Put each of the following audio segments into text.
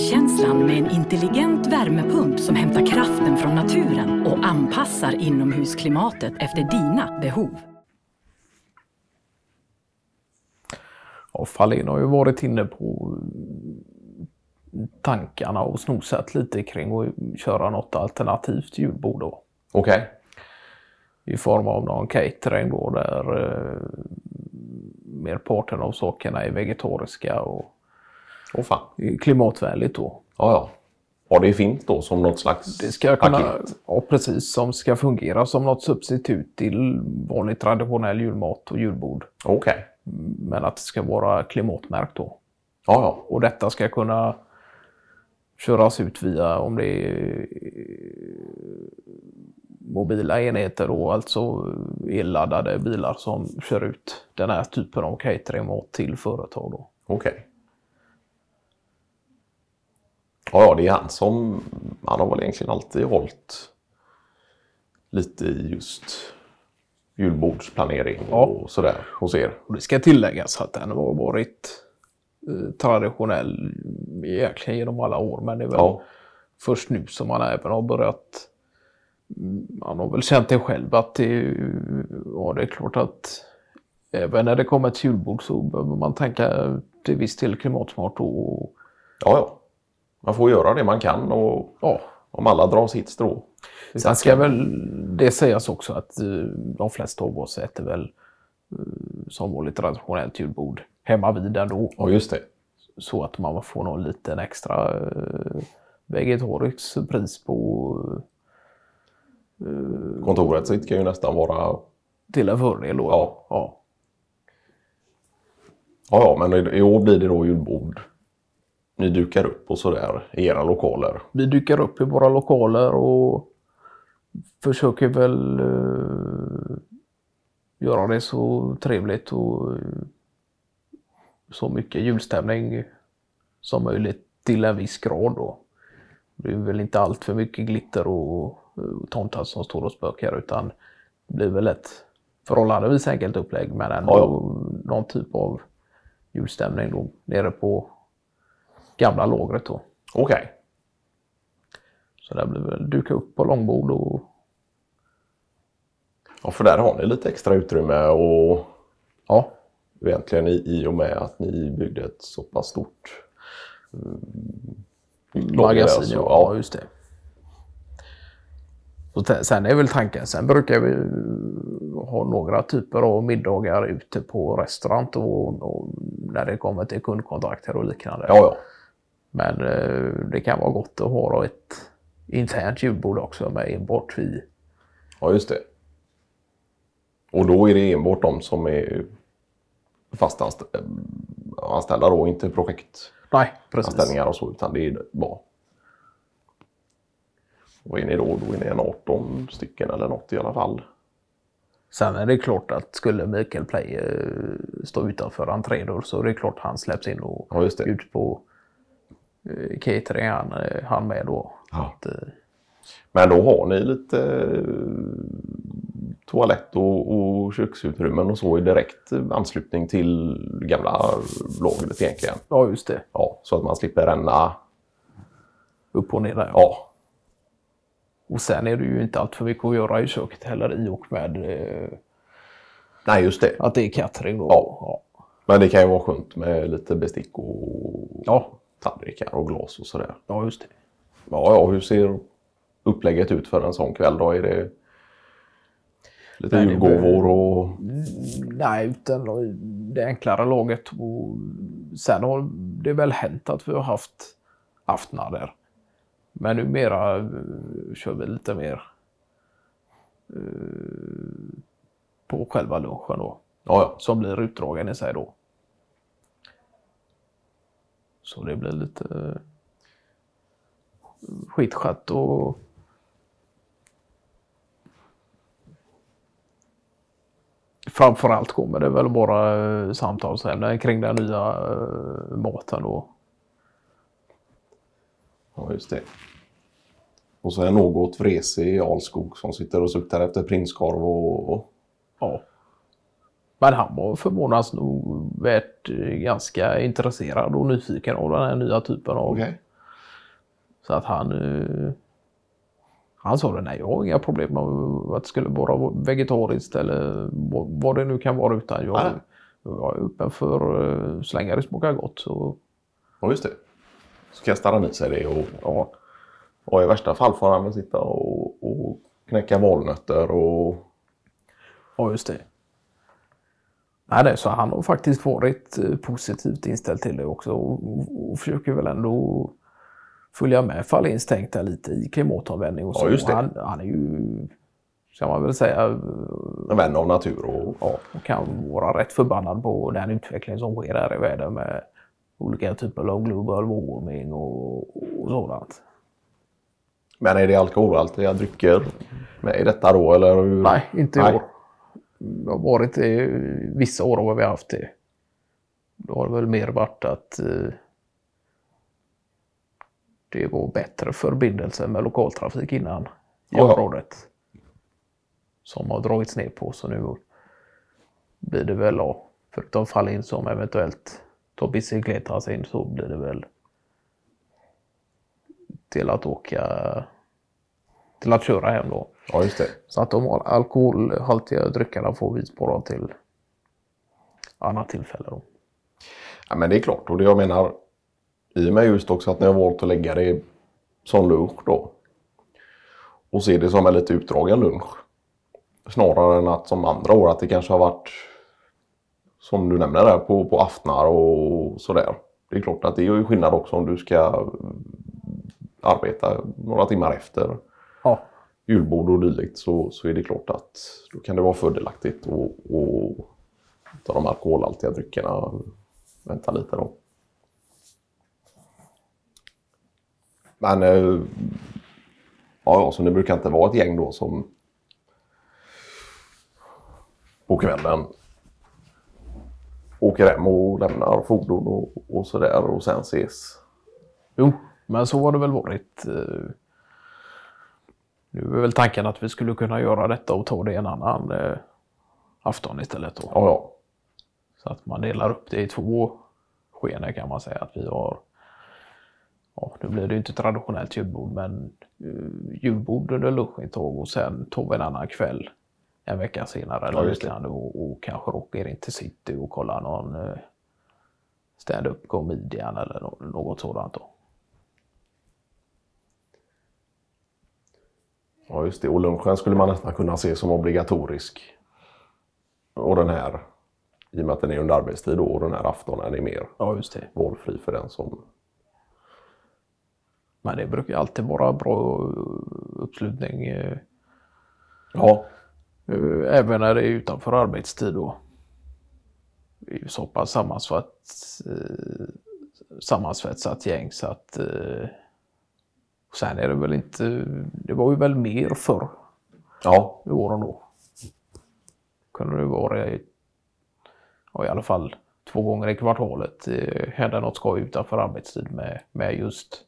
hemkänslan med en intelligent värmepump som hämtar kraften från naturen och anpassar inomhusklimatet efter dina behov. Ja, Fahlén har ju varit inne på tankarna och snosat lite kring att köra något alternativt julbord då. Okej. I form av någon catering då där eh, merparten av sakerna är vegetariska och Åh fan. klimatvänligt då. Ja, ja. Ja, det är fint då som något slags Det ska kunna, paket. ja precis, som ska fungera som något substitut till vanlig traditionell julmat och julbord. Okej. Men att det ska vara klimatmärkt då. Ja, ja. Och detta ska kunna köras ut via om det är mobila enheter då, alltså elladdade bilar som kör ut den här typen av cateringmat till företag då. Okej. Ja, ja, det är han som... Han har väl egentligen alltid hållit lite i just julbordsplanering Ja. och sådär hos er. Och det ska tilläggas att den har varit eh, traditionell egentligen genom alla år men det är väl Ja. först nu som man även har börjat mm, man har väl känt det själv att det, ja, det är klart att även när det kommer ett julbord så behöver man tänka till viss del klimatsmart och Ja, ja. Man får göra det man kan och ja. om alla drar sitt strå. Sen ska väl det sägas också att eh, de flesta av oss äter väl eh, som vanligt traditionellt julbord hemma vid ändå. Ja, just det. så att man får någon liten extra eh, vegetarisk pris på Kontoret sitt kan ju nästan vara... till en fördel då. Ja. ja. Ja, ja, men i år blir det då julbord. Ni dukar upp och sådär i era lokaler. Vi dyker upp i våra lokaler och försöker väl eh, göra det så trevligt och eh, så mycket julstämning som möjligt till en viss grad då. Det är väl inte allt för mycket glitter och, och tomtar som står och spökar utan det blir väl ett förhållandevis enkelt upplägg men ändå Ja, någon typ av julstämning då nere på gamla lagret då. Okej. Så där blir väl duka upp på långbord och Ja, för där har ni lite extra utrymme och ja, egentligen i, i och med att ni byggde ett så pass stort mm, magasin. alltså. ja, just det. Så sen är väl tanken, sen brukar vi ha några typer av middagar ute på restaurang och, och när det kommer till kundkontakter och liknande. ja, ja. Men eh, det kan vara gott att ha ett internt julbord också med enbart vi. Ja, just det. Och då är det enbart de som är fast anstä- äh, anställda då, inte projektanställningar och så, utan det är bara... Vad är ni då? Då är ni en 18 stycken eller något i alla fall. Sen är det klart att skulle Mikael Play eh, stå utanför entrédörr så är det klart han släpps in och Ja, ut på eh, catering han, eh, han med då. Ja. Att, eh, Men då har ni lite eh, toalett och, och köksutrymmen och så i direkt anslutning till gamla lagret egentligen. ja, just det. Ja, så att man slipper ränna. Upp och ner där. Ja, Och sen är det ju inte allt för mycket att göra i köket heller i och med eh, nej just det. att det är catering då. Ja. Men det kan ju vara skönt med lite bestick och Ja. Tallrikar och glas och sådär. ja, just det. Ja, ja, hur ser upplägget ut för en sån kväll då? Är det lite Nej, julgåvor och... Nej, utan det enklare laget. Och sen har det väl hänt att vi har haft aftnar där. Men numera uh, kör vi lite mer uh, på själva lunchen då. Ja, ja. Som blir utdragen i sig då. Så det blir lite uh, skitskatt och Framförallt kommer det väl bara uh, samtalsämnen kring den nya maten då. ja, just det. Och så är något vresig i Alskog som sitter och suktar efter prinskorv och- Ja. Men han var förvånansvärt nog varit eh, ganska intresserad och nyfiken av den här nya typen av Okej. Så att han... Uh, han sa det, nej jag har inga problem med att det skulle vara vegetariskt eller vad det nu kan vara utan jag, nej. jag är öppen för så länge det smakar gott. Så... Ja just det. Så kastar han i sig det och, ja. och i värsta fall får han väl sitta och, och knäcka valnötter och... Ja just det. Nej, nej, så han har faktiskt varit eh, positivt inställd till det också och, och försöker väl ändå följa med Fahlins tänk där lite i klimatanvändning och så. Ja, just det. Han, han är ju, kan man väl säga, en vän av natur och... Ja, och kan vara rätt förbannad på den utveckling som sker här i världen med olika typer av global warming och, och sådant. Men är det alkoholhaltiga drycker med i detta då eller? Hur? Nej, inte i år. Det har varit det vissa år har vi haft det. Då har det väl mer varit att eh, det var bättre förbindelse med lokaltrafik innan Aha. området. Som har dragits ner på så nu blir det väl, ja, förutom fall in som eventuellt tar bicykletas in så blir det väl till att åka till att köra hem då. Ja, just det. Så att de alkoholhaltiga dryckerna får vi spara till annat tillfälle då. Ja, men det är klart och det jag menar i och med just också att ni har valt att lägga det som lunch då. Och se det som en lite utdragen lunch. Snarare än att som andra år att det kanske har varit som du nämner där på, på aftnar och sådär. Det är klart att det är ju skillnad också om du ska arbeta några timmar efter ja. julbord och dylikt så, så är det klart att då kan det vara fördelaktigt att ta de alkoholhaltiga dryckerna vänta lite då. Men eh, ja, så ni brukar inte vara ett gäng då som på kvällen åker hem och lämnar fordon och, och sådär och sen ses? Jo, men så har det väl varit. Eh, nu är väl tanken att vi skulle kunna göra detta och ta det en annan eh, afton istället. Då. Ja, ja. Så att man delar upp det i två skener kan man säga. Att vi har ja, nu blir det inte traditionellt julbord, men uh, julbord under lunchintag och sen tar vi en annan kväll en vecka senare eller ja, liknande och, och kanske åker in till city och kollar någon uh, stand-up comedian eller no något sådant. Då. Ja just det, och lunchen skulle man nästan kunna se som obligatorisk. Och den här, i och med att den är under arbetstid då, och den här aftonen är mer ja, just det. valfri för den som men det brukar alltid vara bra uppslutning. Eh, ja. Eh, även när det är utanför arbetstid då. Det är ju så pass sammansvetsat, eh, sammansvetsat gäng så att Sen är det väl inte, det var ju väl mer förr. Ja. I åren då. Kunde det vara i, ja, i alla fall två gånger i kvartalet hända något skoj utanför arbetstid med, med just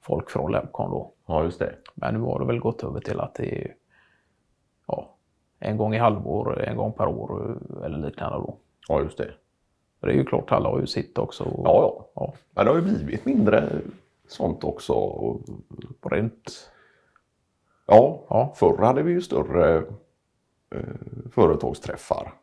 folk från Lemcon då. Ja, just det. Men nu har det väl gått över till att det är ja, en gång i halvår, en gång per år eller liknande då. Ja, just det. Det är ju klart, alla har ju sitt också. Ja, ja. ja. Men det har ju blivit mindre sånt också. På rent? Ja, ja, förr hade vi ju större eh, företagsträffar.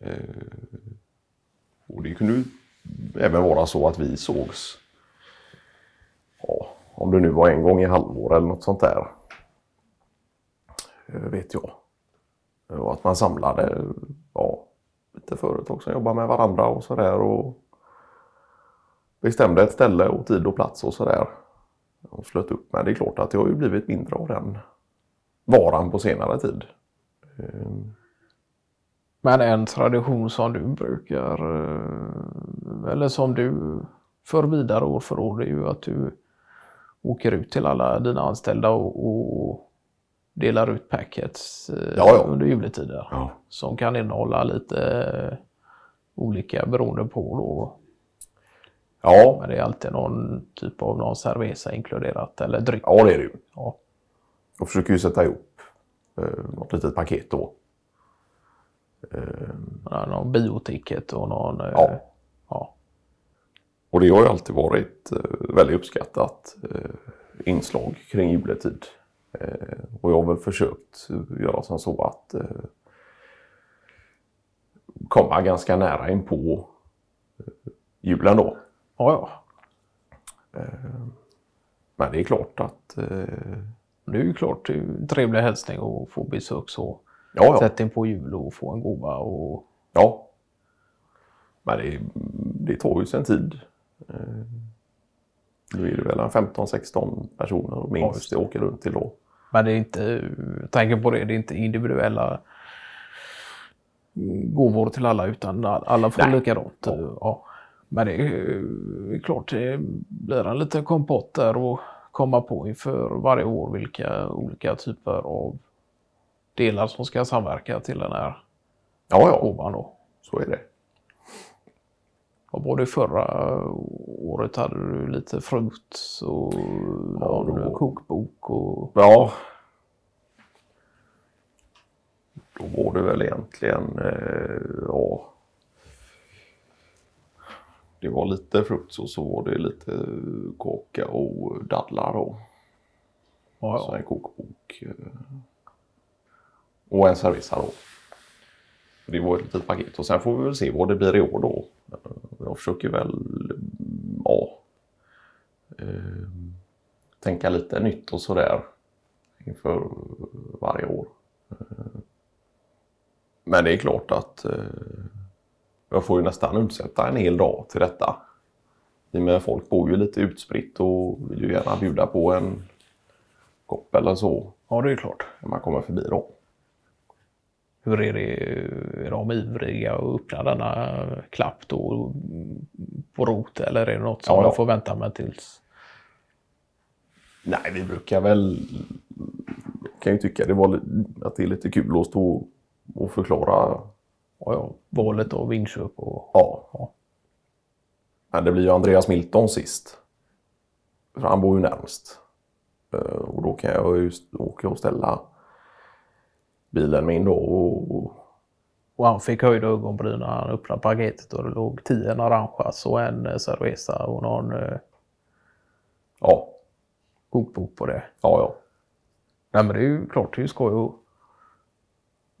Eh, och det kunde ju även vara så att vi sågs ja, om det nu var en gång i halvår eller något sånt där. Eh, vet jag. Och att man samlade ja, lite företag som jobbar med varandra och sådär. Och bestämde ett ställe och tid och plats och sådär. Och slöt upp. Men det är klart att det har ju blivit mindre av den varan på senare tid. Eh, Men en tradition som du brukar, eh, eller som du för vidare år för år, det är ju att du åker ut till alla dina anställda och, och delar ut packets eh, ja, ja. under juletider. Ja. Som kan innehålla lite eh, olika beroende på då. Ja. Men det är alltid någon typ av någon cerveza inkluderat eller dryck. Ja det är det ju. Ja. Jag försöker ju sätta ihop eh, något litet paket då. Eh. Ja, någon bioticket och någon... Eh, ja. ja. Och det har ju alltid varit eh, väldigt uppskattat eh, inslag kring juletid. Eh, och jag har väl försökt göra som så att eh, komma ganska nära in på julen då. Ja, ja. Men det är klart att eh, Det är ju klart det är en trevlig hälsning att få besök så. ja, ja. Sätt in på jul och få en gåva och Ja. Men det, det tar ju sin tid. Eh, Nu är det väl en 15-16 personer Ja, minst just det åker runt till då. Men det är inte, tänker på det, det är inte individuella gåvor till alla utan alla får Nej. likadant. Ja. Ja. Men det är klart, det blir en liten kompott där och komma på inför varje år vilka olika typer av delar som ska samverka till den här Ja, ja, gåvan. Då. så är det. Och både förra året hade du lite frukt och någon då- kokbok och Ja. Då var det väl egentligen, eh, ja. Det var lite frukt och så var det lite kaka och dadlar då. ja, Så ja. en kokbok. eh, Och en cerveza då. Det var ett litet paket och sen får vi väl se vad det blir i år då. Eh, Jag försöker väl, ja. eh, Tänka lite nytt och sådär. Inför varje år. Men det är klart att jag får ju nästan utsätta en hel dag till detta. I och med folk bor ju lite utspritt och vill ju gärna bjuda på en kopp eller så ja, det är klart. när man kommer förbi då. Hur är det, är de ivriga att öppna denna klapp då på rot eller är det något som Ja, ja. jag får vänta med tills? Nej, vi brukar väl... kan ju tycka det var, att det är lite kul att stå och förklara. Ja, ja, valet av inköp och Ja. Ja. Men det blir ju Andreas Milton sist. För han bor ju närmst. Eh, Och då kan jag ju åka och ställa bilen min då och... Och han fick höjda ögonbryn när han öppnade paketet och det låg tio naranjas och en eh, cerveza och någon eh, Ja, kokbok på det. ja, ja. Nej men det är ju klart, det är ju skoj och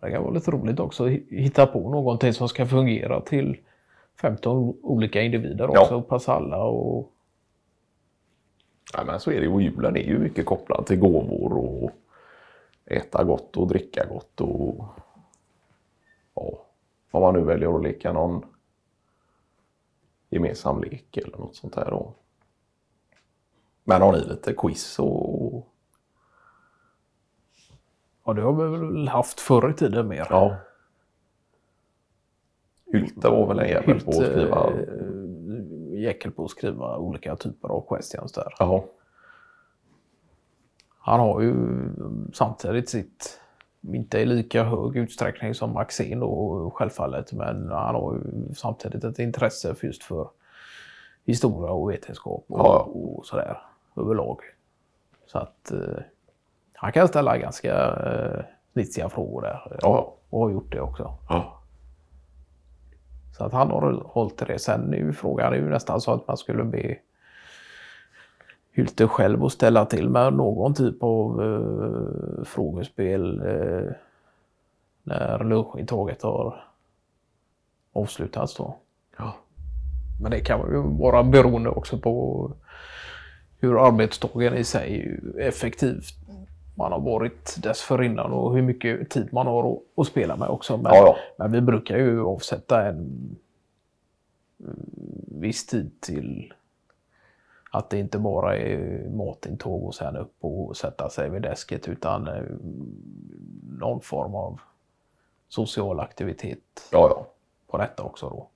det kan vara lite roligt också att hi- hitta på någonting som ska fungera till 15 olika individer Ja. också och passa alla och Nej, men så är det ju. Och julen är ju mycket kopplad till gåvor och äta gott och dricka gott och ja, om man nu väljer att leka någon gemensam lek eller något sånt där då. Men har ni lite quiz och ja, det har vi väl haft förr i tiden mer. ja. Hylte var väl en jävel på att skriva. eh, jäkel på att skriva olika typer av questions där. Jaha. Han har ju samtidigt sitt, inte i lika hög utsträckning som Maxine då självfallet, men han har ju samtidigt ett intresse för just för historia och vetenskap och, Ja. och sådär överlag. Så att eh, han kan ställa ganska eh, snitsiga frågor där Ja. och har gjort det också. ja. Så att han har hållit det. Sen ju frågan är ju nästan så att man skulle be Hylte själv att ställa till med någon typ av eh, frågespel eh, när lunchintaget har avslutats då. ja. Men det kan ju vara beroende också på hur arbetsdagen i sig effektivt man har varit dessförinnan och hur mycket tid man har att, spela med också. Men, Ja, ja. men vi brukar ju avsätta en viss tid till att det inte bara är matintåg och sen upp och sätta sig vid desket utan eh, någon form av social aktivitet Ja, ja. på detta också då.